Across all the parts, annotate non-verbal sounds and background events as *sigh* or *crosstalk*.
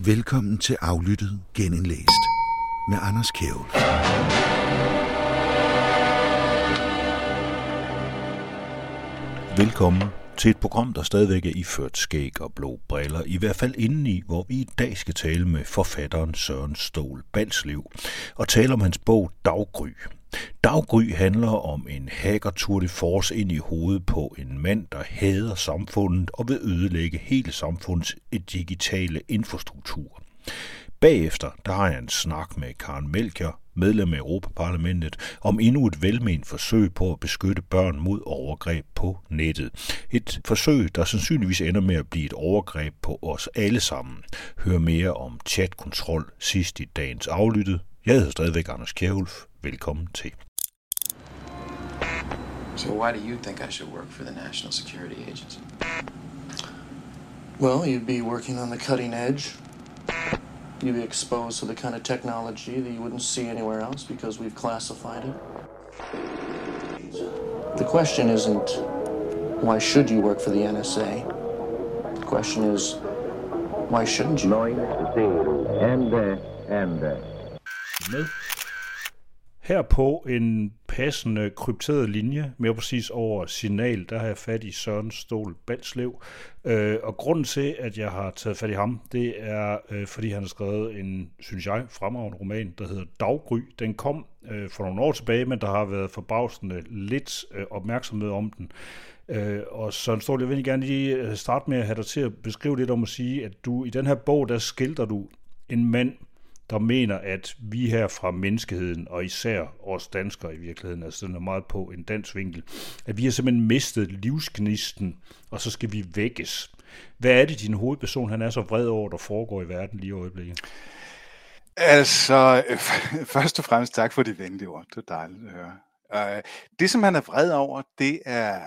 Velkommen til Aflyttet Genindlæst med Anders Kjævel. Velkommen til et program, der stadigvæk er iført skæg og blå briller, i hvert fald indeni, hvor vi i dag skal tale med forfatteren Søren Stål Balslev og tale om hans bog Daggry. Daggry handler om en hacker tour de force ind i hovedet på en mand, der hader samfundet og vil ødelægge hele samfundets eh, digitale infrastruktur. Bagefter der har jeg en snak med Karen Melchior, medlem af Europaparlamentet, om endnu et velment forsøg på at beskytte børn mod overgreb på nettet. Et forsøg, der sandsynligvis ender med at blive et overgreb på os alle sammen. Hør mere om chatkontrol sidst i dagens aflyttet. Jeg hedder stadigvæk Anders Kjærulf. Velkommen til. So why do you think I should work for the National Security Agency? Well, you'd be working on the cutting edge. You'd be exposed to the kind of technology that you wouldn't see anywhere else because we've classified it. The question isn't why should you work for the NSA? The question is why shouldn't you? Nine, zero, and, uh, and, uh, med. Her på en passende krypteret linje, mere præcis over signal, der har jeg fat i Søren Stol Balslev. Øh, og grunden til, at jeg har taget fat i ham, det er, øh, fordi han har skrevet en, synes jeg, fremragende roman, der hedder Daggry. Den kom øh, for nogle år tilbage, men der har været forbavsende lidt øh, opmærksomhed om den. Øh, og Søren Stol, jeg vil gerne lige øh, starte med at have dig til at beskrive lidt om at sige, at du i den her bog, der skildrer du en mand, der mener, at vi her fra menneskeheden, og især os danskere i virkeligheden, altså den er meget på en dansk vinkel, at vi har simpelthen mistet livsgnisten, og så skal vi vækkes. Hvad er det, din hovedperson han er så vred over, der foregår i verden lige i øjeblikket? Altså, *laughs* først og fremmest tak for de venlige ord. Det er dejligt at høre. Øh, det, som han er vred over, det er,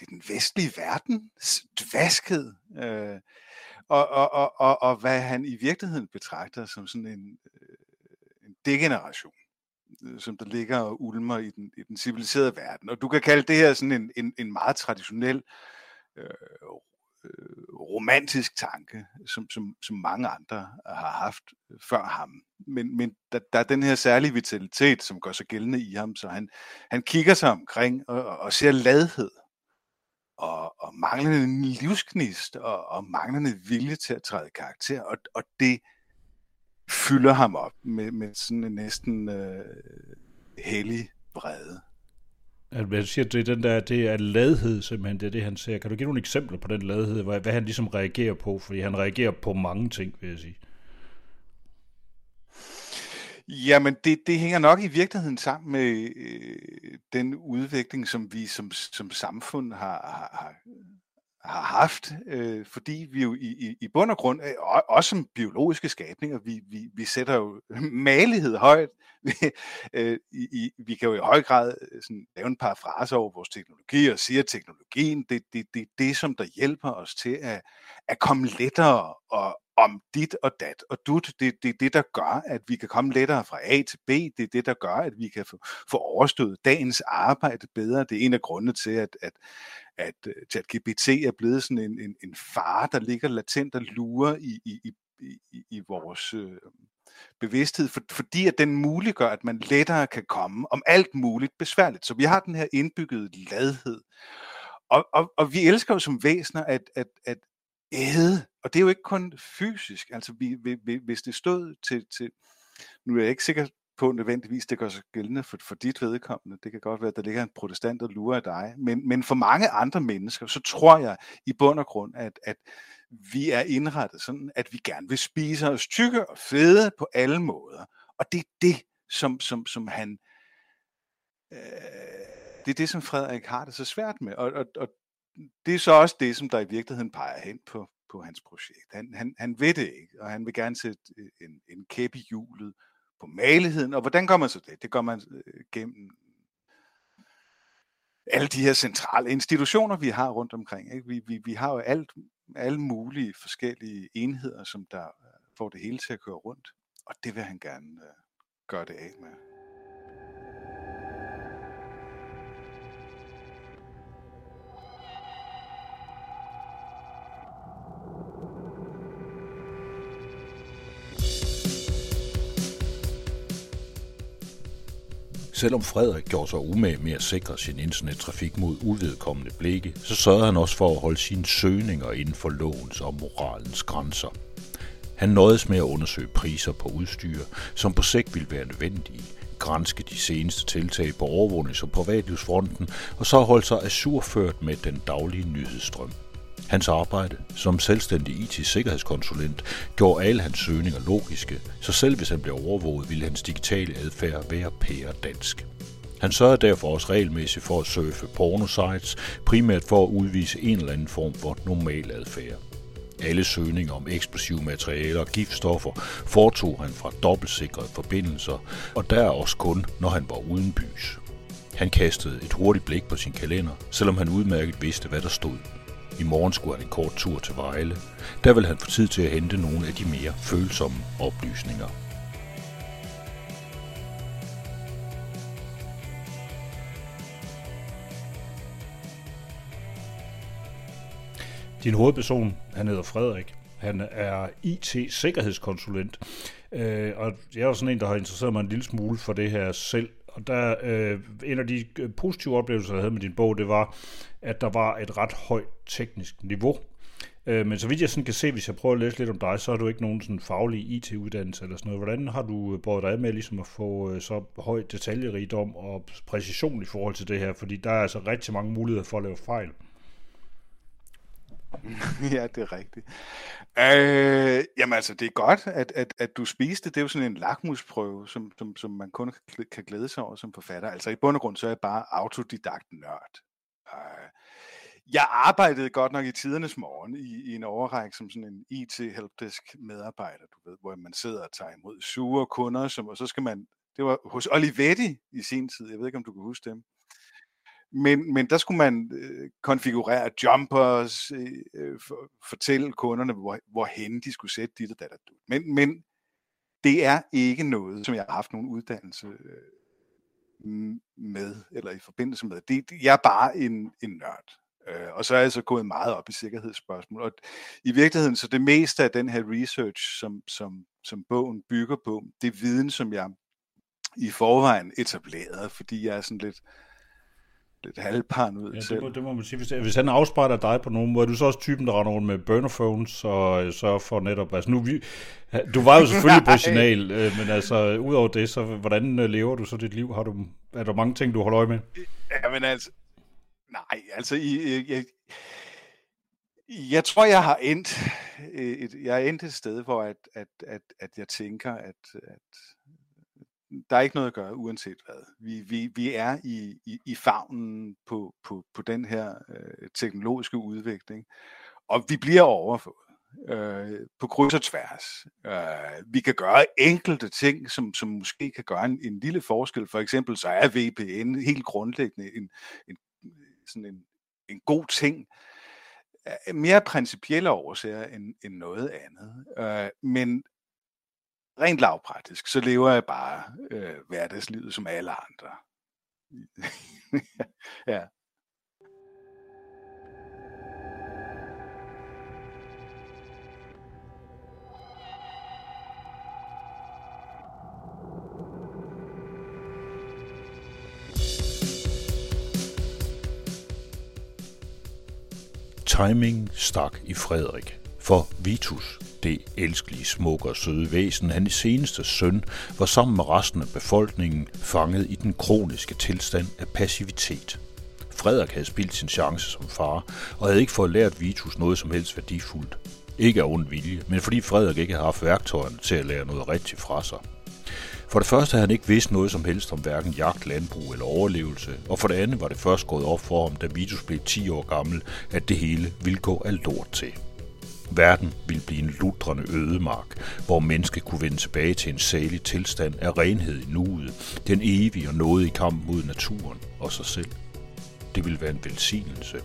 det er den vestlige verdens dvaskhed. Øh, og, og, og, og, og hvad han i virkeligheden betragter som sådan en, øh, en degeneration, øh, som der ligger og ulmer i den, i den civiliserede verden. Og du kan kalde det her sådan en, en, en meget traditionel øh, øh romantisk tanke, som, som, som mange andre har haft før ham. Men, men der, der er den her særlige vitalitet, som gør sig gældende i ham, så han, han kigger sig omkring og, og ser ladhed og, og manglende livsknist og, og manglende vilje til at træde karakter, og, og det fylder ham op med, med sådan en næsten øh, hellig vrede. At hvad siger, det er den der, det er ladhed simpelthen, det er det, han ser. Kan du give nogle eksempler på den ladhed, hvad, hvad han ligesom reagerer på? Fordi han reagerer på mange ting, vil jeg sige. Jamen, det, det hænger nok i virkeligheden sammen med øh, den udvikling, som vi som, som samfund har, har, har haft, øh, fordi vi jo i, i, i bund og grund, øh, også som biologiske skabninger, vi, vi, vi sætter jo *laughs* malighed højt. Vi, øh, i, vi kan jo i høj grad øh, sådan, lave en par fraser over vores teknologi og sige, at teknologien, det er det, det, det, som der hjælper os til at, at komme lettere og, om dit og dat og dut. Det er det, det, der gør, at vi kan komme lettere fra A til B. Det er det, der gør, at vi kan få, få overstået dagens arbejde bedre. Det er en af grundene til, at, at, at øh, ChatGPT er blevet sådan en, en, en far, der ligger latent og lurer i, i, i, i, i vores øh, bevidsthed, for, fordi at den muliggør, at man lettere kan komme om alt muligt besværligt. Så vi har den her indbyggede ladhed. Og, og, og vi elsker jo som væsener at, at, at æde, og det er jo ikke kun fysisk, altså vi, vi, hvis det stod til, til, nu er jeg ikke sikker på nødvendigvis, det gør sig gældende for, for dit vedkommende, det kan godt være, at der ligger en protestant og lurer af dig, men, men for mange andre mennesker, så tror jeg i bund og grund, at, at vi er indrettet sådan, at vi gerne vil spise os tykke og fede på alle måder, og det er det, som, som, som han, øh, det er det, som Frederik har det så svært med, og, og, og det er så også det, som der i virkeligheden peger hen på, på hans projekt. Han, han, han ved det ikke, og han vil gerne sætte en, en kæp i hjulet på maligheden. Og hvordan gør man så det? Det gør man øh, gennem alle de her centrale institutioner, vi har rundt omkring. Ikke? Vi, vi, vi har jo alt, alle mulige forskellige enheder, som der øh, får det hele til at køre rundt. Og det vil han gerne øh, gøre det af med. Selvom Frederik gjorde sig umage med at sikre sin internettrafik mod uvedkommende blikke, så sørgede han også for at holde sine søgninger inden for lovens og moralens grænser. Han nøjedes med at undersøge priser på udstyr, som på sigt ville være nødvendige, grænske de seneste tiltag på overvågnings- og privatlivsfronten, og så holde sig assurført med den daglige nyhedsstrøm. Hans arbejde som selvstændig IT-sikkerhedskonsulent gjorde alle hans søgninger logiske, så selv hvis han blev overvåget, ville hans digitale adfærd være pære dansk. Han sørgede derfor også regelmæssigt for at surfe pornosites, primært for at udvise en eller anden form for normal adfærd. Alle søgninger om eksplosive materialer og giftstoffer foretog han fra dobbeltsikrede forbindelser, og der også kun, når han var uden bys. Han kastede et hurtigt blik på sin kalender, selvom han udmærket vidste, hvad der stod. I morgen skulle han en kort tur til Vejle. Der vil han få tid til at hente nogle af de mere følsomme oplysninger. Din hovedperson, han hedder Frederik. Han er IT-sikkerhedskonsulent. Øh, og jeg er jo sådan en, der har interesseret mig en lille smule for det her selv. Og der, øh, en af de øh, positive oplevelser, jeg havde med din bog, det var, at der var et ret højt teknisk niveau. Øh, men så vidt jeg sådan kan se, hvis jeg prøver at læse lidt om dig, så har du ikke nogen sådan faglig IT-uddannelse eller sådan noget. Hvordan har du øh, båret dig med ligesom at få øh, så høj detaljerigdom og præcision i forhold til det her? Fordi der er altså rigtig mange muligheder for at lave fejl. *laughs* ja, det er rigtigt. Øh, jamen altså, det er godt, at, at, at du spiste. Det er jo sådan en lakmusprøve, som, som, som man kun kan glæde sig over som forfatter. Altså i bund og grund, så er jeg bare autodidakt nørd. Øh, jeg arbejdede godt nok i tidernes morgen i, i en overrække som sådan en IT-helpdesk medarbejder, du ved, hvor man sidder og tager imod sure kunder, som, og så skal man, det var hos Olivetti i sin tid, jeg ved ikke, om du kan huske dem. Men, men der skulle man øh, konfigurere jumpers, øh, øh for, fortælle kunderne, hvor, hvorhen de skulle sætte dit og dat. Men, men det er ikke noget, som jeg har haft nogen uddannelse øh, med, eller i forbindelse med. Det, jeg er bare en, en nørd. Øh, og så er jeg så gået meget op i sikkerhedsspørgsmål. Og i virkeligheden, så det meste af den her research, som, som, som bogen bygger på, det er viden, som jeg i forvejen etablerede, fordi jeg er sådan lidt, lidt halvparn ud ja, selv. Det må, det må man sige. Hvis, hvis han afspejler dig på nogen måde, er du så også typen, der render rundt med burner phones og øh, sørger for netop... Altså nu, vi, du var jo selvfølgelig *laughs* på signal, øh, men altså udover det, så hvordan øh, lever du så dit liv? Har du, er der mange ting, du holder øje med? Ja, men altså... Nej, altså... I, jeg, jeg tror, jeg har endt et, jeg er endt et sted, hvor at, at, at, at jeg tænker, at, at der er ikke noget at gøre, uanset hvad. Vi, vi, vi er i, i, i favnen på, på, på den her øh, teknologiske udvikling, og vi bliver overfået øh, på kryds og tværs. Øh, vi kan gøre enkelte ting, som, som måske kan gøre en, en lille forskel. For eksempel så er VPN helt grundlæggende en, en, sådan en, en god ting, øh, mere principielle årsager end, end noget andet. Øh, men rent lavpraktisk, så lever jeg bare øh, hverdagslivet som alle andre. *laughs* ja. Timing stak i Frederik, for Vitus, det elskelige, smukke og søde væsen, hans seneste søn, var sammen med resten af befolkningen fanget i den kroniske tilstand af passivitet. Frederik havde spildt sin chance som far, og havde ikke fået lært Vitus noget som helst værdifuldt. Ikke af ond vilje, men fordi Frederik ikke havde haft værktøjerne til at lære noget rigtigt fra sig. For det første havde han ikke vidst noget som helst om hverken jagt, landbrug eller overlevelse, og for det andet var det først gået op for ham, da Vitus blev 10 år gammel, at det hele ville gå alt lort til. Verden ville blive en lutrende ødemark, hvor mennesket kunne vende tilbage til en salig tilstand af renhed i nuet, den evige og nåde i kamp mod naturen og sig selv. Det ville være en velsignelse.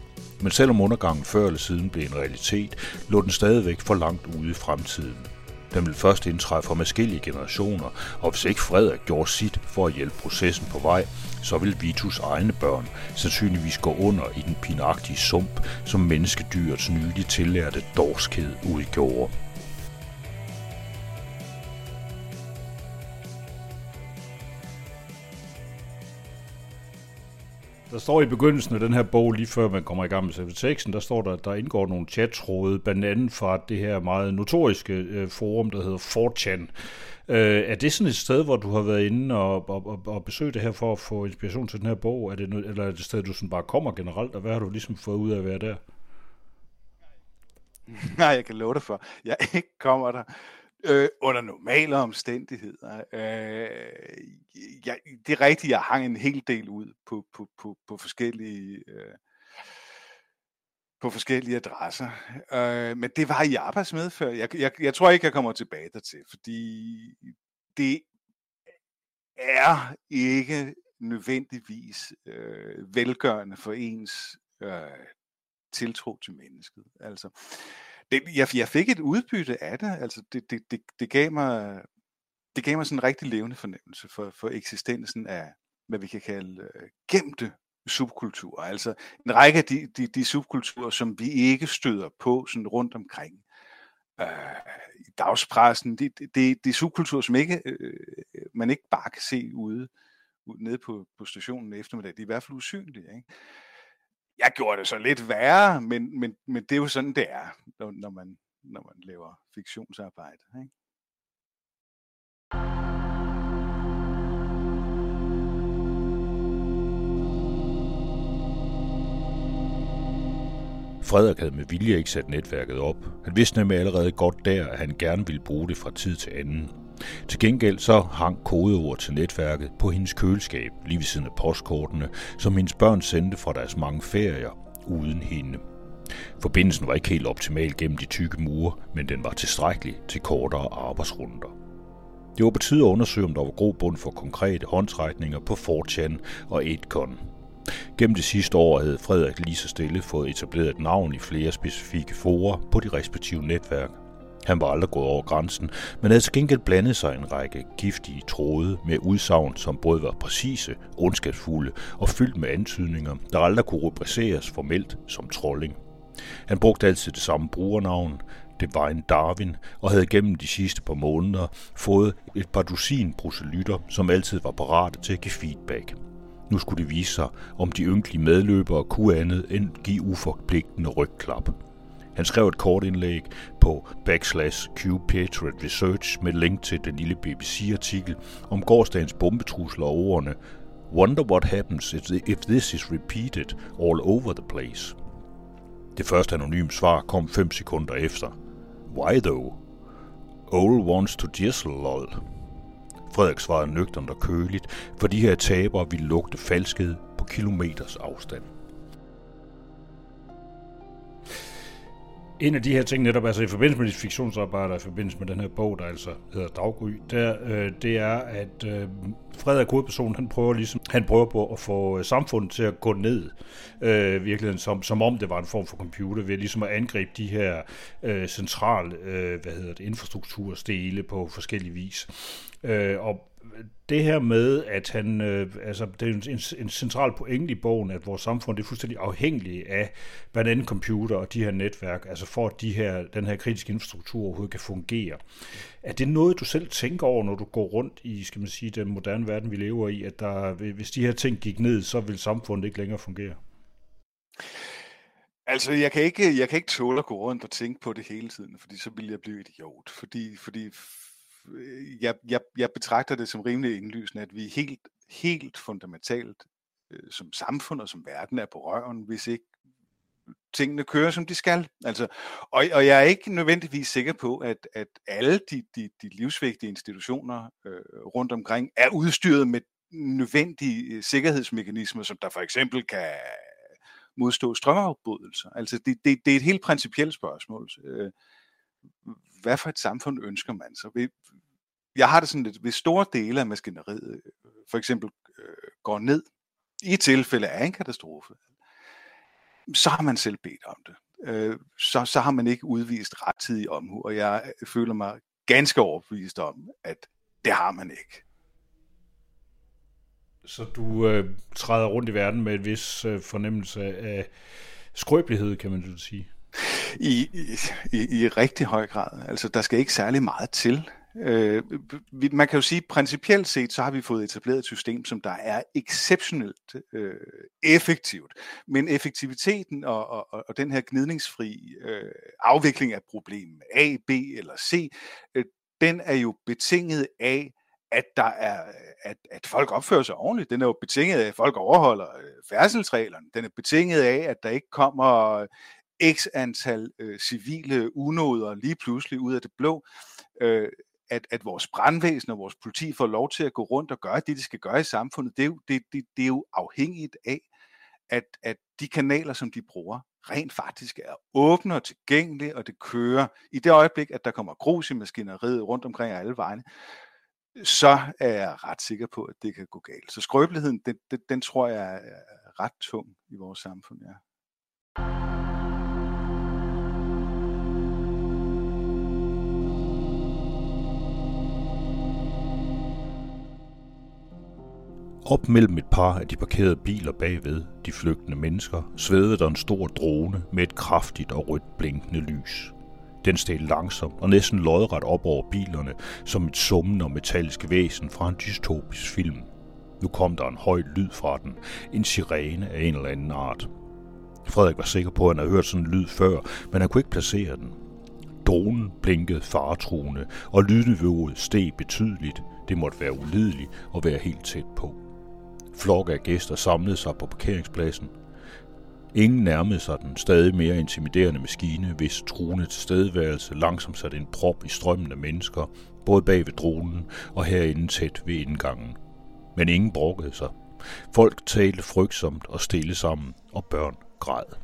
Men selvom undergangen før eller siden blev en realitet, lå den stadigvæk for langt ude i fremtiden. Den ville først indtræffe om forskellige generationer, og hvis ikke Frederik gjorde sit for at hjælpe processen på vej, så vil Vitus egne børn sandsynligvis gå under i den pinagtige sump, som menneskedyrets nylig tillærte dårskhed udgjorde. Der står i begyndelsen af den her bog, lige før man kommer i gang med selve teksten, der står der, at der indgår nogle chattråde, blandt andet fra det her meget notoriske øh, forum, der hedder 4chan. Øh, er det sådan et sted, hvor du har været inde og, og, og, og besøgt det her for at få inspiration til den her bog? Er det, eller er det et sted, du sådan bare kommer generelt, og hvad har du ligesom fået ud af at være der? *laughs* Nej, jeg kan love dig for, jeg ikke kommer der øh, under normale omstændigheder. Øh, jeg, det er rigtigt, jeg hang en hel del ud på, på, på, på forskellige øh, på forskellige adresser. Øh, men det var i arbejdsmedfør. Jeg, jeg, jeg tror ikke, jeg kommer tilbage dertil, fordi det er ikke nødvendigvis øh, velgørende for ens øh, tiltro til mennesket. Altså, det, jeg, jeg fik et udbytte af det. Altså, det, det, det, det gav mig det gav mig sådan en rigtig levende fornemmelse for, for eksistensen af, hvad vi kan kalde øh, gemte subkulturer. Altså en række af de, de, de subkulturer, som vi ikke støder på sådan rundt omkring øh, i dagspressen. Det de, de, de subkulturer, som ikke øh, man ikke bare kan se ude, ude nede på, på stationen eftermiddag. De er i hvert fald usynlige. Ikke? Jeg gjorde det så lidt værre, men, men, men det er jo sådan, det er, når, man, når man laver fiktionsarbejde. Ikke? Frederik havde med vilje ikke sat netværket op. Han vidste nemlig allerede godt der, at han gerne ville bruge det fra tid til anden. Til gengæld så hang kodeord til netværket på hendes køleskab, lige ved siden af postkortene, som hendes børn sendte fra deres mange ferier uden hende. Forbindelsen var ikke helt optimal gennem de tykke mure, men den var tilstrækkelig til kortere arbejdsrunder. Det var på tide at undersøge, om der var god bund for konkrete håndtrækninger på 4 og 8con. Gennem det sidste år havde Frederik lige så stille fået etableret et navn i flere specifikke forer på de respektive netværk. Han var aldrig gået over grænsen, men havde til gengæld blandet sig en række giftige tråde med udsagn, som både var præcise, ondskabsfulde og fyldt med antydninger, der aldrig kunne rubriceres formelt som trolling. Han brugte altid det samme brugernavn, det var en Darwin, og havde gennem de sidste par måneder fået et par dusin proselytter, som altid var parate til at give feedback. Nu skulle det vise sig, om de ynkelige medløbere kunne andet end give uforpligtende rygklap. Han skrev et kort indlæg på backslash Q Patriot Research med link til den lille BBC-artikel om gårdsdagens bombetrusler og ordene Wonder what happens if this is repeated all over the place. Det første anonyme svar kom 5 sekunder efter. Why though? Old wants to jizzle lol. Frederik svarede nøgternt og køligt, for de her tabere ville lugte falskhed på kilometers afstand. En af de her ting netop, altså i forbindelse med de fiktionsarbejder, i forbindelse med den her bog, der altså hedder Daggry, der, øh, det er, at øh, Frederik hovedpersonen, han prøver ligesom, han prøver på at få øh, samfundet til at gå ned, øh, virkelig som, som om det var en form for computer, ved ligesom at angribe de her øh, centrale, øh, hvad hedder det, infrastrukturstele på forskellige vis. Øh, og det her med, at han, øh, altså det er en, en central pointe i bogen, at vores samfund er fuldstændig afhængigt af blandt andet computer og de her netværk, altså for at de her, den her kritiske infrastruktur overhovedet kan fungere. Er det noget, du selv tænker over, når du går rundt i, skal man sige, den moderne verden, vi lever i, at der, hvis de her ting gik ned, så vil samfundet ikke længere fungere? Altså, jeg kan ikke, jeg kan ikke tåle at gå rundt og tænke på det hele tiden, fordi så ville jeg blive idiot. Fordi, fordi Øh, jeg, jeg, jeg betragter det som rimelig indlysende, at vi helt, helt fundamentalt øh, som samfund og som verden er på røven, hvis ikke tingene kører, som de skal. Altså, og, og jeg er ikke nødvendigvis sikker på, at, at alle de, de, de livsvigtige institutioner øh, rundt omkring er udstyret med nødvendige øh, sikkerhedsmekanismer, som der for eksempel kan modstå strømafbrydelser. Altså det, det, det er et helt principielt spørgsmål. Øh, hvad for et samfund ønsker man? Så jeg har det sådan lidt, hvis store dele af maskineriet øh, for eksempel øh, går ned i tilfælde af en katastrofe, så har man selv bedt om det. Øh, så, så har man ikke udvist rettidig omhu, og jeg øh, føler mig ganske overbevist om, at det har man ikke. Så du øh, træder rundt i verden med et vis øh, fornemmelse af skrøbelighed, kan man så sige? I, i, i rigtig høj grad. Altså, der skal ikke særlig meget til Øh, man kan jo sige, principielt set, så har vi fået etableret et system, som der er exceptionelt øh, effektivt. Men effektiviteten og, og, og den her gnidningsfri øh, afvikling af problemet A, B eller C, øh, den er jo betinget af, at der er, at, at folk opfører sig ordentligt. Den er jo betinget af, at folk overholder øh, færdselsreglerne. Den er betinget af, at der ikke kommer x antal øh, civile unåder lige pludselig ud af det blå. Øh, at, at vores brandvæsen og vores politi får lov til at gå rundt og gøre det, de skal gøre i samfundet, det er jo, det, det, det er jo afhængigt af, at, at de kanaler, som de bruger, rent faktisk er åbne og tilgængelige, og det kører. I det øjeblik, at der kommer grus i maskineriet rundt omkring alle vejene, så er jeg ret sikker på, at det kan gå galt. Så skrøbeligheden, den, den, den tror jeg er ret tung i vores samfund, ja. Op mellem et par af de parkerede biler bagved de flygtende mennesker svævede der en stor drone med et kraftigt og rødt blinkende lys. Den steg langsomt og næsten lodret op over bilerne som et summende og metallisk væsen fra en dystopisk film. Nu kom der en høj lyd fra den, en sirene af en eller anden art. Frederik var sikker på, at han havde hørt sådan en lyd før, men han kunne ikke placere den. Dronen blinkede faretruende, og lydniveauet steg betydeligt. Det måtte være ulideligt at være helt tæt på. Flokke af gæster samlede sig på parkeringspladsen. Ingen nærmede sig den stadig mere intimiderende maskine, hvis truende tilstedeværelse langsomt satte en prop i strømmen af mennesker, både bag ved dronen og herinde tæt ved indgangen. Men ingen brokkede sig. Folk talte frygtsomt og stille sammen, og børn græd.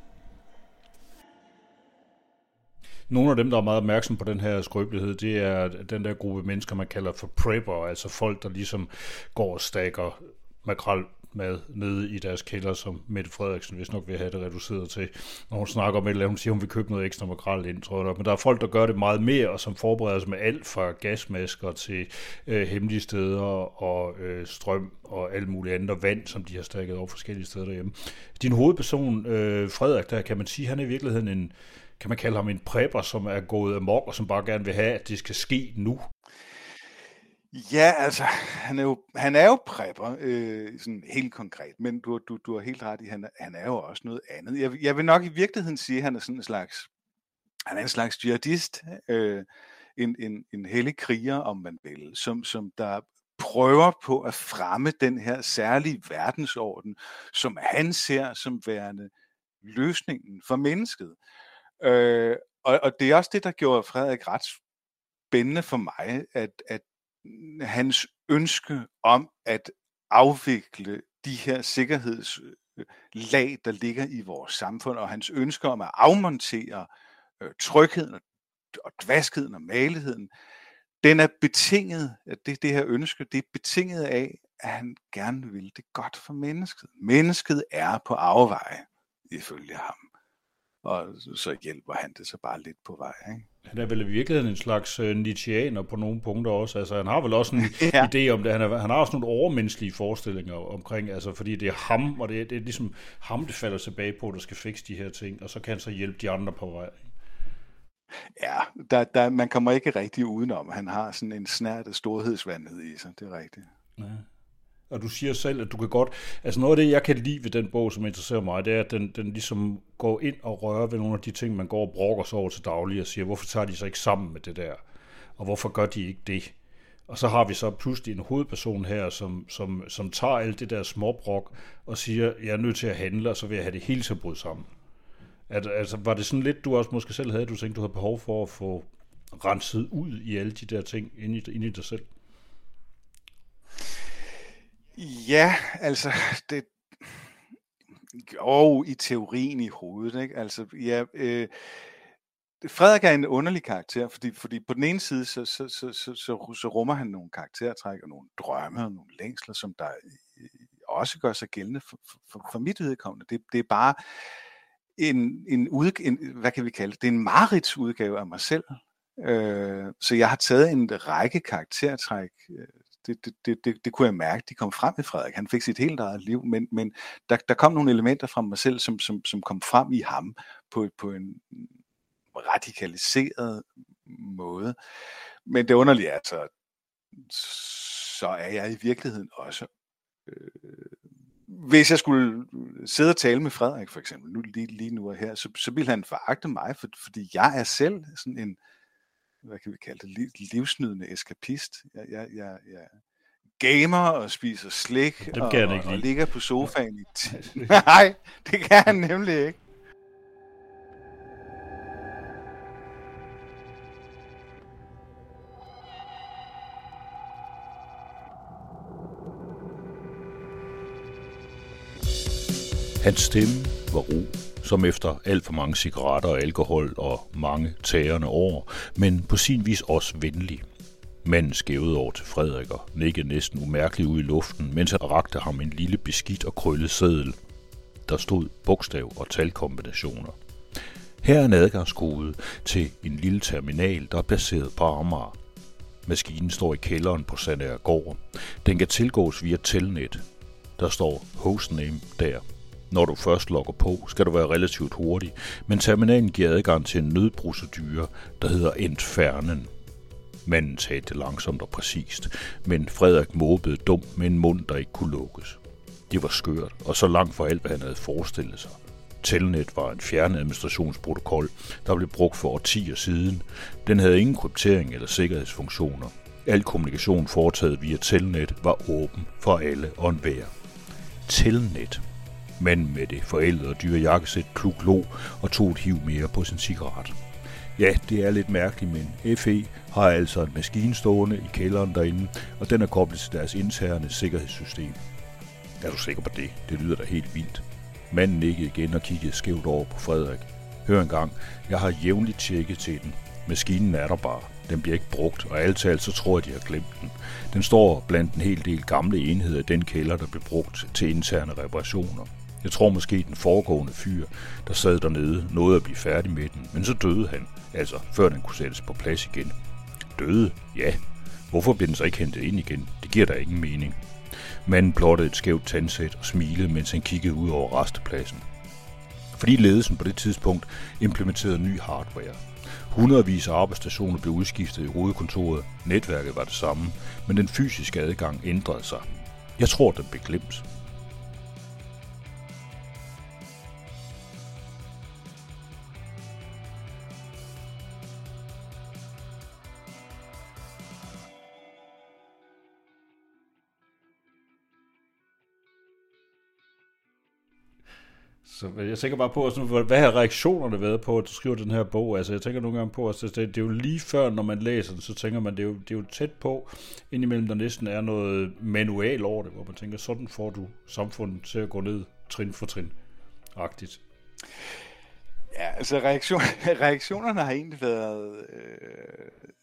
Nogle af dem, der er meget opmærksom på den her skrøbelighed, det er den der gruppe mennesker, man kalder for prepper, altså folk, der ligesom går og stakker makrel mad nede i deres kælder, som Mette Frederiksen hvis nok vil have det reduceret til. Når hun snakker om et eller andet, hun siger, hun vil købe noget ekstra makrel ind, tror jeg nok. Men der er folk, der gør det meget mere, og som forbereder sig med alt fra gasmasker til øh, hemmelige steder og øh, strøm og alt muligt andet, og vand, som de har stakket over forskellige steder derhjemme. Din hovedperson, øh, Frederik, der kan man sige, han er i virkeligheden en, kan man kalde ham en prepper, som er gået amok, og som bare gerne vil have, at det skal ske nu. Ja, altså, han er jo, han er jo prepper, øh, sådan helt konkret, men du, du, du har helt ret i, han, han er jo også noget andet. Jeg, jeg vil nok i virkeligheden sige, at han er sådan en slags, han er en slags jihadist, øh, en, en, en hellig kriger, om man vil, som, som der prøver på at fremme den her særlige verdensorden, som han ser som værende løsningen for mennesket. Øh, og, og det er også det, der gjorde Frederik ret spændende for mig, at, at hans ønske om at afvikle de her sikkerhedslag, øh, der ligger i vores samfund, og hans ønske om at afmontere øh, trygheden og dvaskheden og maligheden, den er betinget, at det, det her ønske, det er betinget af, at han gerne vil det godt for mennesket. Mennesket er på afveje, ifølge ham. Og så hjælper han det så bare lidt på vej. Ikke? Han er vel i virkeligheden en slags uh, Nietzscheaner på nogle punkter også. Altså, han har vel også en *laughs* ja. idé om det. Han, er, han har også nogle overmenneskelige forestillinger omkring, altså, fordi det er ham, og det er, det er ligesom ham, det falder tilbage på, der skal fikse de her ting, og så kan han så hjælpe de andre på vej. Ja, der, der, man kommer ikke rigtig udenom. Han har sådan en snært af storhedsvandet i sig, det er rigtigt. Ja. Og du siger selv, at du kan godt... Altså noget af det, jeg kan lide ved den bog, som interesserer mig, det er, at den, den ligesom går ind og rører ved nogle af de ting, man går og brokker sig over til daglig, og siger, hvorfor tager de sig ikke sammen med det der? Og hvorfor gør de ikke det? Og så har vi så pludselig en hovedperson her, som, som, som tager alt det der småbrok og siger, jeg er nødt til at handle, og så vil jeg have det hele til at bryde sammen. At, altså, var det sådan lidt, du også måske selv havde, du tænkte, du havde behov for at få renset ud i alle de der ting inde i, inde i dig selv? Ja, altså, det, og i teorien i hovedet, ikke? Altså, ja, øh, Frederik er en underlig karakter, fordi, fordi på den ene side, så, så, så, så, så, så rummer han nogle karaktertræk og nogle drømme og nogle længsler, som der øh, også gør sig gældende for, for, for mit vedkommende. Det, det er bare en, en, ud, en, hvad kan vi kalde det, det er en marits udgave af mig selv. Øh, så jeg har taget en række karaktertræk, øh, det, det, det, det, det kunne jeg mærke, de kom frem i Frederik. Han fik sit helt eget liv, men, men der, der kom nogle elementer fra mig selv, som, som, som kom frem i ham på, på en radikaliseret måde. Men det underlige er så, så er jeg i virkeligheden også øh, hvis jeg skulle sidde og tale med Frederik for eksempel, nu, lige, lige nu og her, så, så ville han foragte mig, for, fordi jeg er selv sådan en, hvad kan vi kalde det, livsnydende eskapist. Jeg, jeg, jeg, jeg gamer og spiser slik Dem og, kan han ikke og ligger på sofaen i t- *laughs* Nej, det kan han nemlig ikke. Hans stemme var ro, som efter alt for mange cigaretter og alkohol og mange tærende år, men på sin vis også venlig. Manden skævede over til Frederik og nikkede næsten umærkeligt ud i luften, mens han rakte ham en lille beskidt og krøllet seddel. Der stod bogstav- og talkombinationer. Her er en adgangskode til en lille terminal, der er placeret på Amager. Maskinen står i kælderen på Sandager Gård. Den kan tilgås via telnet. Der står hostname der. Når du først logger på, skal du være relativt hurtig, men terminalen giver adgang til en nødprocedure, der hedder Entfernen. Manden talte langsomt og præcist, men Frederik måbede dumt med en mund, der ikke kunne lukkes. Det var skørt, og så langt fra alt, hvad han havde forestillet sig. Telnet var en fjernadministrationsprotokol, der blev brugt for årtier siden. Den havde ingen kryptering eller sikkerhedsfunktioner. Al kommunikation foretaget via Telnet var åben for alle og enhver. Telnet. Manden med det forældede og dyre jakkesæt klug lå og tog et hiv mere på sin cigaret. Ja, det er lidt mærkeligt, men FE har altså en maskine stående i kælderen derinde, og den er koblet til deres interne sikkerhedssystem. Er du sikker på det? Det lyder da helt vildt. Manden nikkede igen og kiggede skævt over på Frederik. Hør engang, jeg har jævnligt tjekket til den. Maskinen er der bare. Den bliver ikke brugt, og alt talt så tror jeg, de har glemt den. Den står blandt en hel del gamle enheder i den kælder, der blev brugt til interne reparationer. Jeg tror måske den foregående fyr, der sad dernede, nåede at blive færdig med den, men så døde han, altså før den kunne sættes på plads igen. Døde? Ja. Hvorfor blev den så ikke hentet ind igen? Det giver da ingen mening. Manden blottede et skævt tandsæt og smilede, mens han kiggede ud over restepladsen. Fordi ledelsen på det tidspunkt implementerede ny hardware. Hundredvis af arbejdsstationer blev udskiftet i hovedkontoret. Netværket var det samme, men den fysiske adgang ændrede sig. Jeg tror, den blev glemt. Altså, så jeg tænker bare på, altså, sådan, hvad har reaktionerne været på, at du skriver den her bog? Altså, jeg tænker nogle gange på, at det, det er jo lige før, når man læser den, så tænker man, det er jo, det er jo tæt på, indimellem der næsten er noget manual over det, hvor man tænker, sådan får du samfundet til at gå ned trin for trin. Agtigt. Ja, altså reaktion, *laughs* reaktionerne har egentlig været... Øh,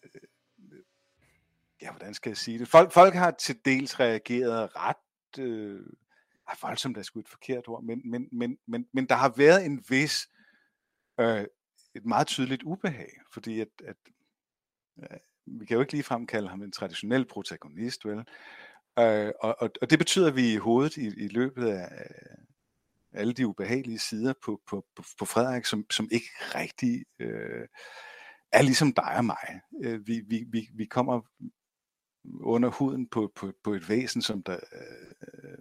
ja, hvordan skal jeg sige det? Folk, folk har til dels reageret ret... Øh, ej, voldsomt er sgu et forkert ord, men, men, men, men, men der har været en vis... Øh, et meget tydeligt ubehag, fordi at, at øh, vi kan jo ikke ligefrem kalde ham en traditionel protagonist, vel? Øh, og, og, og det betyder, at vi i hovedet i, i løbet af alle de ubehagelige sider på, på, på, på Frederik, som, som ikke rigtig øh, er ligesom dig og mig. Øh, vi, vi, vi, vi kommer under huden på, på, på et væsen, som der øh,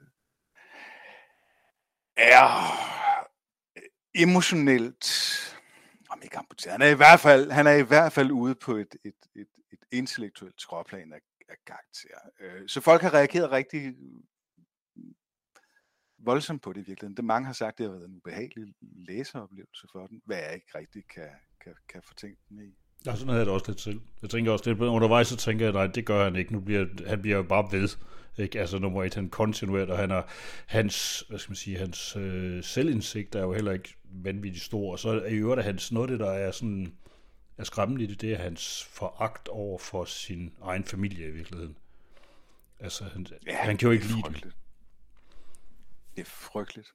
er øh, emotionelt om ikke amputeret. Han er i hvert fald, han er i hvert fald ude på et, et, et, et intellektuelt skråplan af, af karakter. Øh, så folk har reageret rigtig øh, voldsomt på det i virkeligheden. Det mange har sagt, det har været en ubehagelig læseoplevelse for den, hvad jeg ikke rigtig kan, kan, kan fortænke den i. Ja, sådan havde jeg det også lidt til. Jeg tænker også lidt, undervejs så tænker jeg, nej, det gør han ikke. Nu bliver, han bliver jo bare ved. Ikke? Altså nummer et, han kontinuert, og han er, hans, hvad skal man sige, hans øh, selvindsigt er jo heller ikke vanvittigt stor. Og så er i øvrigt, hans, noget det, der er sådan, er skræmmende i det, det er hans foragt over for sin egen familie i virkeligheden. Altså, han, ja, han kan jo ikke lide dem. Det er frygteligt.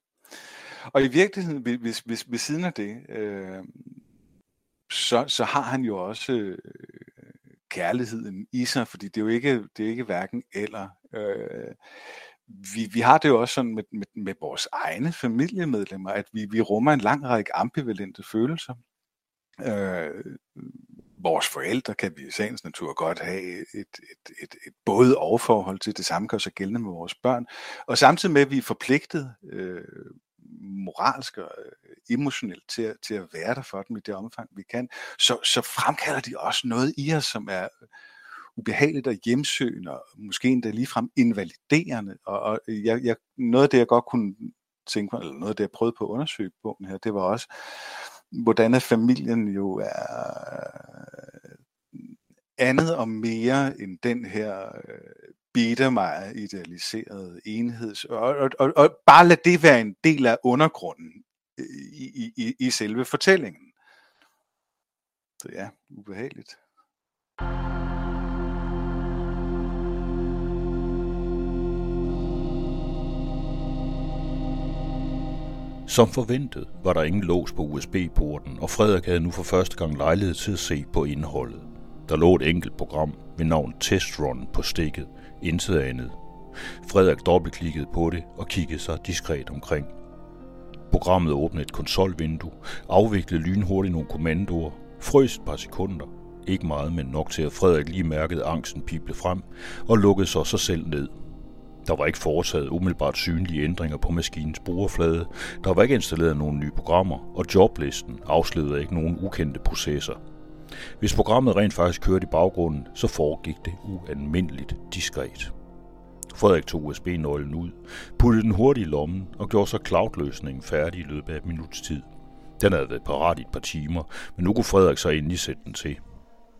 Og i virkeligheden, hvis, hvis hvis ved siden af det, øh, så, så har han jo også øh, kærligheden i sig, fordi det er jo ikke, det er ikke hverken eller. Øh, vi, vi har det jo også sådan med, med, med vores egne familiemedlemmer, at vi, vi rummer en lang række ambivalente følelser. Øh, vores forældre kan vi i sagens natur godt have et, et, et, et både og forhold til. Det samme gør sig gældende med vores børn. Og samtidig med, at vi er forpligtet øh, moralsk og øh, emotionelt til, til at være der for dem i det omfang, vi kan, så, så fremkalder de også noget i os, som er ubehageligt og hjemsøgende, og måske endda ligefrem invaliderende. Og, og jeg, jeg, noget af det, jeg godt kunne tænke mig, eller noget af det, jeg prøvede på at undersøge på her, det var også, hvordan familien jo er andet og mere end den her øh, bitter mig idealiserede enhed. Og, og, og, og bare lad det være en del af undergrunden i, i, i selve fortællingen. Så ja, ubehageligt. Som forventet var der ingen lås på USB-porten, og Frederik havde nu for første gang lejlighed til at se på indholdet. Der lå et enkelt program ved navn Testrun på stikket, intet andet. Frederik dobbeltklikkede på det og kiggede sig diskret omkring. Programmet åbnede et konsolvindue, afviklede lynhurtigt nogle kommandoer, frøs et par sekunder, ikke meget, men nok til at Frederik lige mærkede angsten pible frem, og lukkede så sig selv ned – der var ikke foretaget umiddelbart synlige ændringer på maskinens brugerflade, der var ikke installeret nogen nye programmer, og joblisten afslørede ikke nogen ukendte processer. Hvis programmet rent faktisk kørte i baggrunden, så foregik det ualmindeligt diskret. Frederik tog USB-nøglen ud, puttede den hurtigt i lommen og gjorde så cloud-løsningen færdig i løbet af et minuts tid. Den havde været parat i et par timer, men nu kunne Frederik så endelig sætte den til.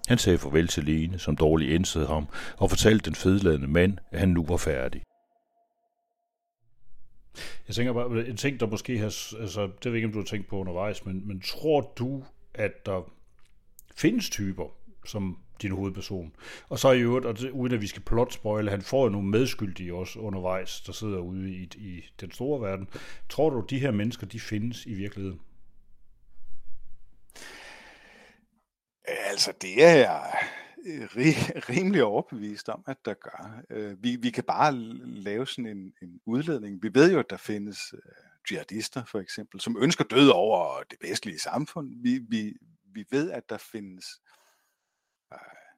Han sagde farvel til Lene, som dårligt indsede ham, og fortalte den fedladende mand, at han nu var færdig. Jeg tænker bare, en ting, der måske har, altså, det ved jeg ikke, om du har tænkt på undervejs, men, men tror du, at der findes typer, som din hovedperson. Og så i øvrigt, og det, uden at vi skal plot spoil, han får jo nogle medskyldige også undervejs, der sidder ude i, i den store verden. Tror du, de her mennesker, de findes i virkeligheden? Altså, det er jeg øh, rimelig overbevist om, at der gør. Øh, vi, vi kan bare lave sådan en, en udledning. Vi ved jo, at der findes øh, jihadister for eksempel, som ønsker død over det vestlige samfund. Vi, vi, vi ved, at der findes øh,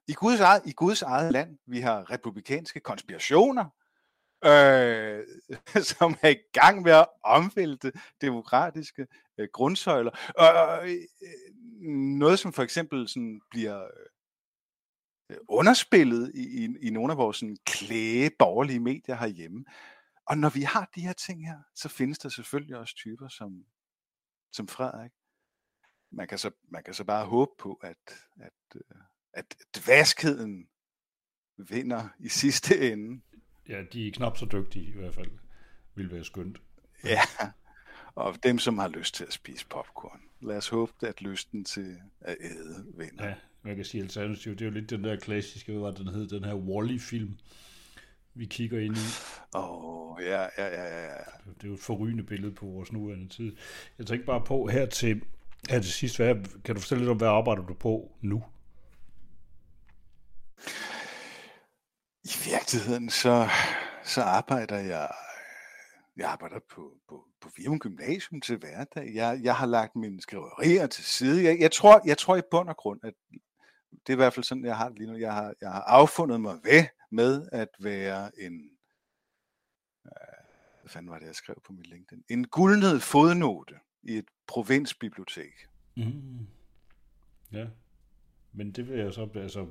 i, Guds eget, i Guds eget land, vi har republikanske konspirationer, øh, *laughs* som er i gang med at omvælte demokratiske øh, grundsøjler. Og øh, noget, som for eksempel sådan bliver Øh, underspillet i, i, i nogle af vores sådan, klæge borgerlige medier herhjemme. Og når vi har de her ting her, så findes der selvfølgelig også typer som, som Frederik. Man kan, så, man kan så bare håbe på, at, at, øh, at dvaskheden vinder i sidste ende. Ja, de er knap så dygtige i hvert fald. Vil være skønt. Ja, og dem, som har lyst til at spise popcorn. Lad os håbe, at lysten til at æde vinder. Ja, man kan sige alternativ. Det er jo lidt den der klassiske, hvad var den hed, den her Wally-film, vi kigger ind i. Åh, oh, ja, ja, ja, ja. Det er jo et forrygende billede på vores nuværende tid. Jeg tænker bare på her til, her til sidst, hvad, kan du fortælle lidt om, hvad arbejder du på nu? I virkeligheden, så, så arbejder jeg jeg arbejder på, på, på Virum Gymnasium til hverdag. Jeg, jeg har lagt mine skriverier til side. Jeg, jeg, tror, jeg tror i bund og grund, at det er i hvert fald sådan, jeg har det lige nu. Jeg har, jeg har affundet mig ved med at være en, øh, hvad fanden var det, jeg skrev på min LinkedIn? En guldned fodnote i et provinsbibliotek. Mm. Ja, men det vil jeg så, altså,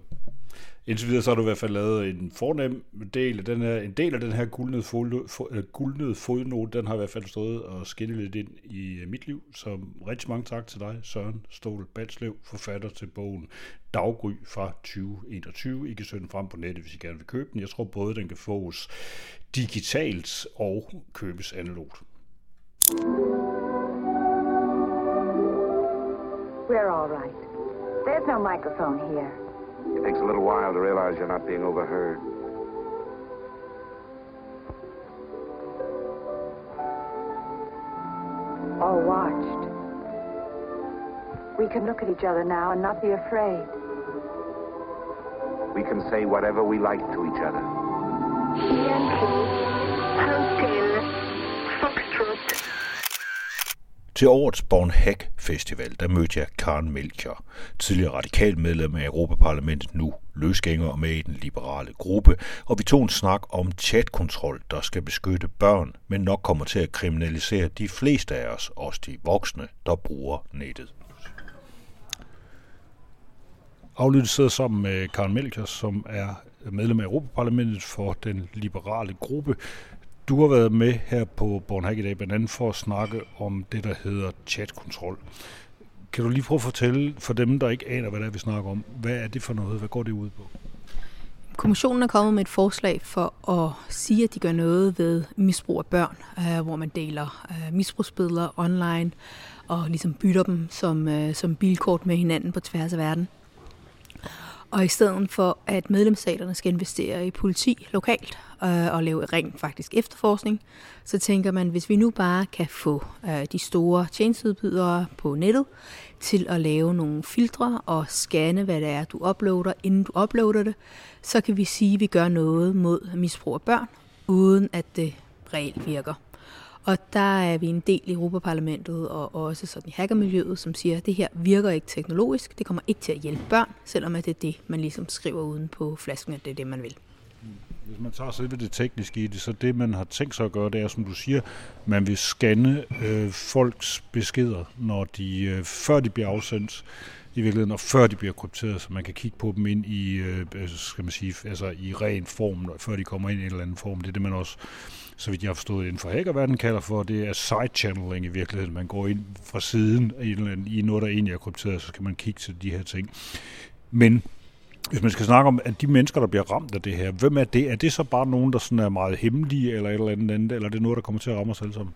indtil videre så har du i hvert fald lavet en fornem del af den her, en del af den her guldnede, fod, fod, øh, guldnede fodnote, den har i hvert fald stået og skinnet lidt ind i øh, mit liv, så rigtig mange tak til dig, Søren Stål Balslev, forfatter til bogen Daggry fra 2021. I kan søge den frem på nettet, hvis I gerne vil købe den. Jeg tror både, den kan fås digitalt og købes analogt. We're all right. There's no microphone here. It takes a little while to realize you're not being overheard. Or watched. We can look at each other now and not be afraid. We can say whatever we like to each other. Yankee, Til årets Born Hack Festival, der mødte jeg Karen Melcher, tidligere radikal medlem af Europaparlamentet, nu løsgænger med i den liberale gruppe, og vi tog en snak om chatkontrol, der skal beskytte børn, men nok kommer til at kriminalisere de fleste af os, også de voksne, der bruger nettet. Aflyttet sidder sammen med Karen Melcher, som er medlem af Europaparlamentet for den liberale gruppe. Du har været med her på Bornhag i dag, blandt andet for at snakke om det, der hedder chatkontrol. Kan du lige prøve at fortælle for dem, der ikke aner, hvad det er, vi snakker om, hvad er det for noget? Hvad går det ud på? Kommissionen er kommet med et forslag for at sige, at de gør noget ved misbrug af børn, øh, hvor man deler øh, misbrugsbilleder online og ligesom bytter dem som, øh, som bilkort med hinanden på tværs af verden. Og i stedet for, at medlemsstaterne skal investere i politi lokalt øh, og lave rent faktisk efterforskning, så tænker man, hvis vi nu bare kan få øh, de store tjenesteudbydere på nettet til at lave nogle filtre og scanne, hvad det er, du uploader, inden du uploader det, så kan vi sige, at vi gør noget mod misbrug af børn, uden at det reelt virker. Og der er vi en del i Europaparlamentet og også sådan i hackermiljøet, som siger, at det her virker ikke teknologisk, det kommer ikke til at hjælpe børn, selvom at det er det, man ligesom skriver uden på flasken, at det er det, man vil. Hvis man tager selve det tekniske i det, så det, man har tænkt sig at gøre, det er, som du siger, man vil scanne øh, folks beskeder, når de, øh, før de bliver afsendt, i virkeligheden, og før de bliver krypteret, så man kan kigge på dem ind i, øh, altså, skal man sige, altså i ren form, før de kommer ind i en eller anden form. Det er det, man også så vidt jeg har forstået inden for hackerverdenen kalder for, det er side-channeling i virkeligheden. Man går ind fra siden i noget, der egentlig er krypteret, så skal man kigge til de her ting. Men hvis man skal snakke om, at de mennesker, der bliver ramt af det her, hvem er det? Er det så bare nogen, der sådan er meget hemmelige, eller et eller andet, eller er det noget, der kommer til at ramme os alle sammen?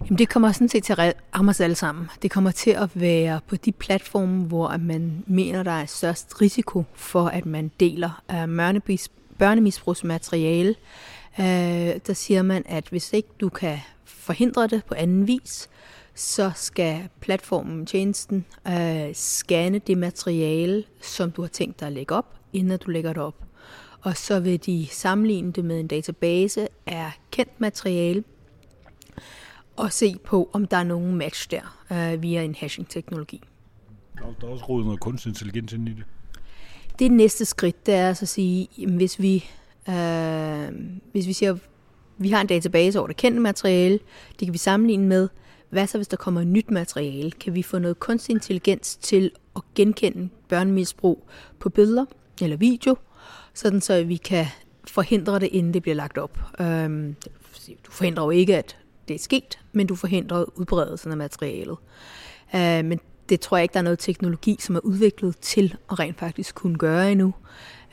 Jamen, det kommer sådan set til at ramme os alle sammen. Det kommer til at være på de platforme, hvor man mener, der er størst risiko for, at man deler uh, børnemisbrugsmateriale, Uh, der siger man, at hvis ikke du kan forhindre det på anden vis, så skal platformen, tjenesten, øh, scanne det materiale, som du har tænkt dig at lægge op, inden du lægger det op. Og så vil de sammenligne det med en database af kendt materiale, og se på, om der er nogen match der øh, via en hashing-teknologi. Der, er også rodet noget kunstig intelligens ind i det. Det næste skridt, det er altså at sige, at hvis vi Øh, hvis vi siger, vi har en database over det kendte materiale, det kan vi sammenligne med, hvad så hvis der kommer nyt materiale? Kan vi få noget kunstig intelligens til at genkende børnemisbrug på billeder eller video, sådan så vi kan forhindre det, inden det bliver lagt op. Øhm, du forhindrer jo ikke, at det er sket, men du forhindrer udbredelsen af materialet. Øh, men det tror jeg ikke, der er noget teknologi, som er udviklet til at rent faktisk kunne gøre endnu.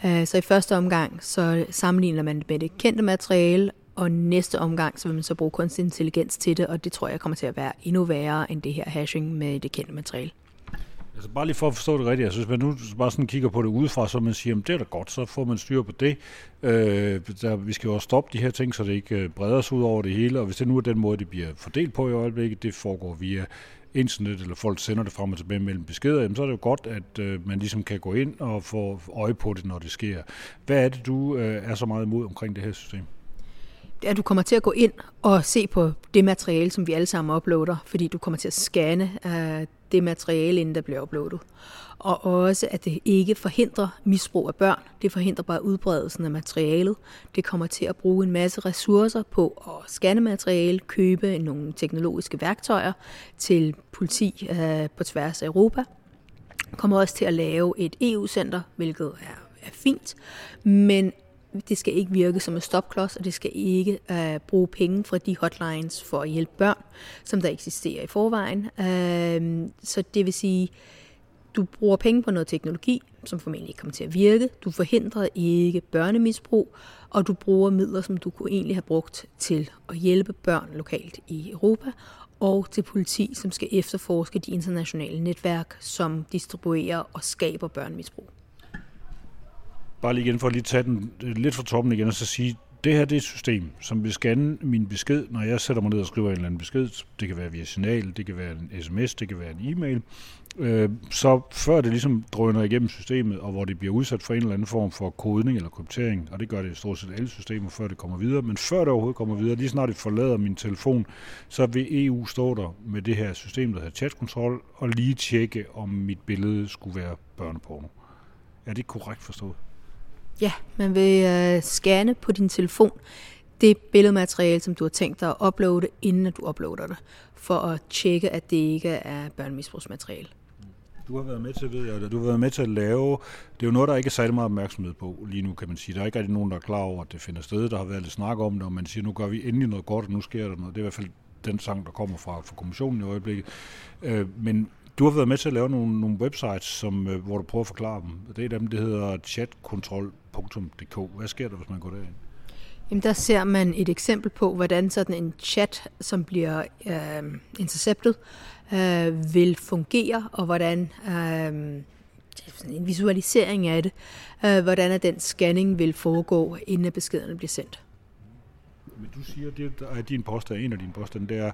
Øh, så i første omgang, så sammenligner man det med det kendte materiale, og næste omgang, så vil man så bruge kunstig intelligens til det, og det tror jeg kommer til at være endnu værre end det her hashing med det kendte materiale. Altså bare lige for at forstå det rigtigt, altså, jeg synes, man nu bare sådan kigger på det udefra, så man siger, at det er da godt, så får man styr på det. Øh, der, vi skal jo også stoppe de her ting, så det ikke øh, breder sig ud over det hele, og hvis det nu er den måde, det bliver fordelt på i øjeblikket, det foregår via internet, eller folk sender det frem og tilbage mellem beskeder, jamen, så er det jo godt, at øh, man ligesom kan gå ind og få øje på det, når det sker. Hvad er det, du øh, er så meget imod omkring det her system? At du kommer til at gå ind og se på det materiale, som vi alle sammen uploader, fordi du kommer til at scanne øh, det materiale, inden der bliver uploadet og også at det ikke forhindrer misbrug af børn. Det forhindrer bare udbredelsen af materialet. Det kommer til at bruge en masse ressourcer på at scanne materiale, købe nogle teknologiske værktøjer til politi øh, på tværs af Europa. Kommer også til at lave et EU-center, hvilket er, er fint, men det skal ikke virke som en stopklods, og det skal ikke øh, bruge penge fra de hotlines for at hjælpe børn, som der eksisterer i forvejen. Øh, så det vil sige, du bruger penge på noget teknologi, som formentlig ikke kommer til at virke. Du forhindrer ikke børnemisbrug, og du bruger midler, som du kunne egentlig have brugt til at hjælpe børn lokalt i Europa, og til politi, som skal efterforske de internationale netværk, som distribuerer og skaber børnemisbrug. Bare lige igen for at lige tage den øh, lidt fra toppen igen og så sige, det her det er et system, som vil scanne min besked, når jeg sætter mig ned og skriver en eller anden besked. Det kan være via signal, det kan være en sms, det kan være en e-mail. Øh, så før det ligesom drøner igennem systemet, og hvor det bliver udsat for en eller anden form for kodning eller kryptering, og det gør det i stort set alle systemer, før det kommer videre, men før det overhovedet kommer videre, lige snart det forlader min telefon, så vil EU stå der med det her system, der hedder chatkontrol, og lige tjekke, om mit billede skulle være børneporno. Er det korrekt forstået? Ja, man vil øh, scanne på din telefon det billedmateriale, som du har tænkt dig at uploade, inden du uploader det, for at tjekke, at det ikke er børnemisbrugsmateriale. Du har været med til, ved jeg, du har været med til at lave, det er jo noget, der ikke er særlig meget opmærksomhed på lige nu, kan man sige. Der er ikke rigtig nogen, der er klar over, at det finder sted. Der har været lidt snak om det, og man siger, nu gør vi endelig noget godt, og nu sker der noget. Det er i hvert fald den sang, der kommer fra, fra kommissionen i øjeblikket. Øh, men du har været med til at lave nogle, nogle websites, som, øh, hvor du prøver at forklare dem. Det er dem, det hedder chatkontrol.dk. Hvad sker der, hvis man går derind? Jamen, der ser man et eksempel på, hvordan sådan en chat, som bliver øh, interceptet, øh, vil fungere, og hvordan øh, en visualisering af det, øh, hvordan at den scanning vil foregå, inden beskederne bliver sendt. Men du siger, at din påstand, en af dine påstande, det er,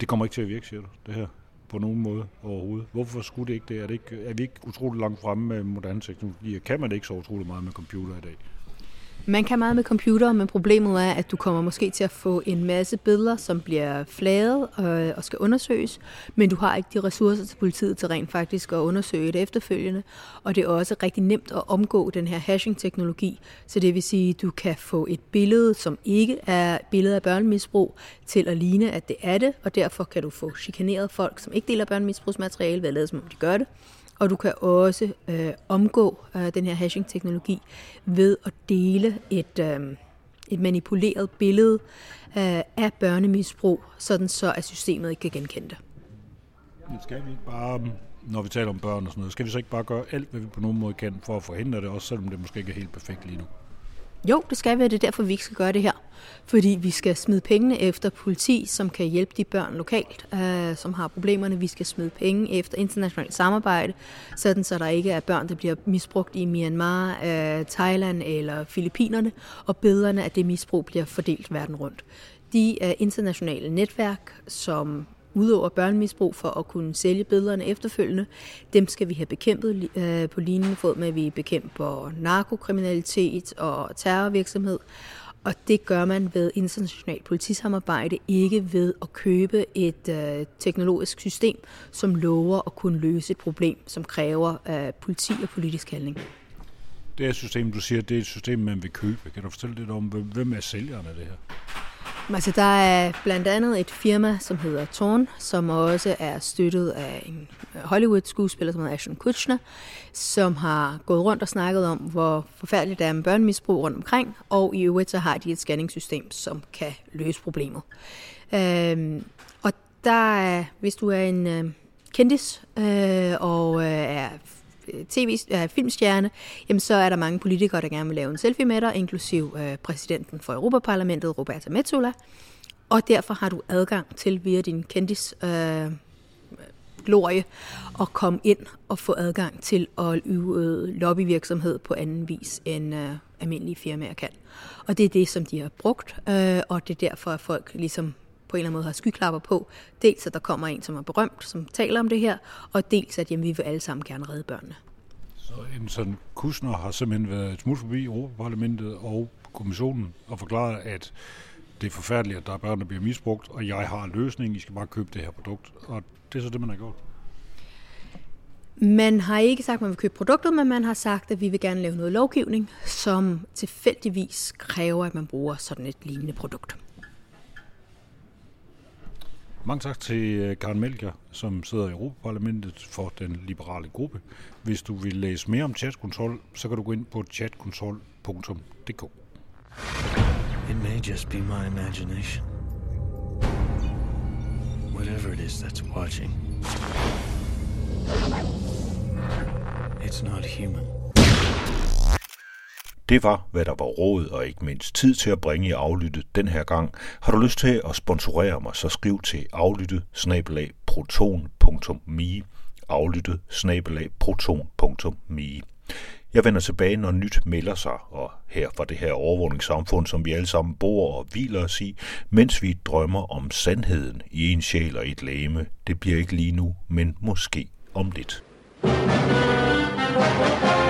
det kommer ikke til at virke, siger du, det her? På nogen måde overhovedet. Hvorfor skulle det ikke det? Er, det ikke, er vi ikke utroligt langt fremme med moderne teknologi? Kan man ikke så utroligt meget med computer i dag? Man kan meget med computer, men problemet er, at du kommer måske til at få en masse billeder, som bliver flaget øh, og skal undersøges, men du har ikke de ressourcer til politiet til rent faktisk at undersøge det efterfølgende. Og det er også rigtig nemt at omgå den her hashing-teknologi, så det vil sige, at du kan få et billede, som ikke er billede af børnemisbrug, til at ligne, at det er det, og derfor kan du få chikaneret folk, som ikke deler børnemisbrugsmateriale, ved at lade som om de gør det og du kan også øh, omgå øh, den her hashing-teknologi ved at dele et, øh, et manipuleret billede øh, af børnemisbrug, sådan så at systemet ikke kan genkende det. Men skal vi ikke bare, når vi taler om børn og sådan noget, skal vi så ikke bare gøre alt, hvad vi på nogen måde kan for at forhindre det, også selvom det måske ikke er helt perfekt lige nu? Jo, det skal vi, og det er derfor, vi ikke skal gøre det her. Fordi vi skal smide pengene efter politi, som kan hjælpe de børn lokalt, øh, som har problemerne. Vi skal smide penge efter internationalt samarbejde, sådan så der ikke er børn, der bliver misbrugt i Myanmar, øh, Thailand eller Filippinerne, og bederne af det misbrug bliver fordelt verden rundt. De internationale netværk, som udøver børnemisbrug for at kunne sælge billederne efterfølgende. Dem skal vi have bekæmpet øh, på lignende fod med, at vi bekæmper narkokriminalitet og terrorvirksomhed. Og det gør man ved internationalt politisamarbejde, ikke ved at købe et øh, teknologisk system, som lover at kunne løse et problem, som kræver øh, politi og politisk handling. Det er system, du siger, det er et system, man vil købe. Kan du fortælle lidt om, hvem er sælgerne af det her? Altså, der er blandt andet et firma, som hedder Torn, som også er støttet af en Hollywood-skuespiller, som hedder Ashton Kutcher, som har gået rundt og snakket om, hvor forfærdeligt det er med børnemisbrug rundt omkring, og i øvrigt så har de et scanningssystem, som kan løse problemet. Øhm, og der er, hvis du er en øh, kendis øh, og øh, er tv uh, filmstjerne, jamen så er der mange politikere, der gerne vil lave en selfie med dig, inklusiv uh, præsidenten for Europaparlamentet, Roberta Metsola. Og derfor har du adgang til via din kendis øh, glorie at komme ind og få adgang til at yde lobbyvirksomhed på anden vis end øh, almindelige firmaer kan. Og det er det, som de har brugt, øh, og det er derfor, at folk ligesom på en eller anden måde har skyklapper på. Dels, at der kommer en, som er berømt, som taler om det her, og dels, at jamen, vi vil alle sammen gerne redde børnene. Så en sådan Kusner har simpelthen været et smut forbi Europaparlamentet og kommissionen og forklaret, at det er forfærdeligt, at der er børn, der bliver misbrugt, og jeg har en løsning, I skal bare købe det her produkt. Og det er så det, man har gjort. Man har ikke sagt, at man vil købe produktet, men man har sagt, at vi vil gerne lave noget lovgivning, som tilfældigvis kræver, at man bruger sådan et lignende produkt. Mange tak til øh, Karen Melker, som sidder i Europaparlamentet for den liberale gruppe. Hvis du vil læse mere om chatkontrol, så kan du gå ind på chatkontrol.dk. It may just be my imagination. Whatever it is that's watching. It's not human. Det var, hvad der var råd og ikke mindst tid til at bringe i aflyttet den her gang. Har du lyst til at sponsorere mig, så skriv til aflyttet proton.me aflyttet proton.me Jeg vender tilbage, når nyt melder sig, og her fra det her overvågningssamfund, som vi alle sammen bor og hviler os i, mens vi drømmer om sandheden i en sjæl og et læme. Det bliver ikke lige nu, men måske om lidt. thank you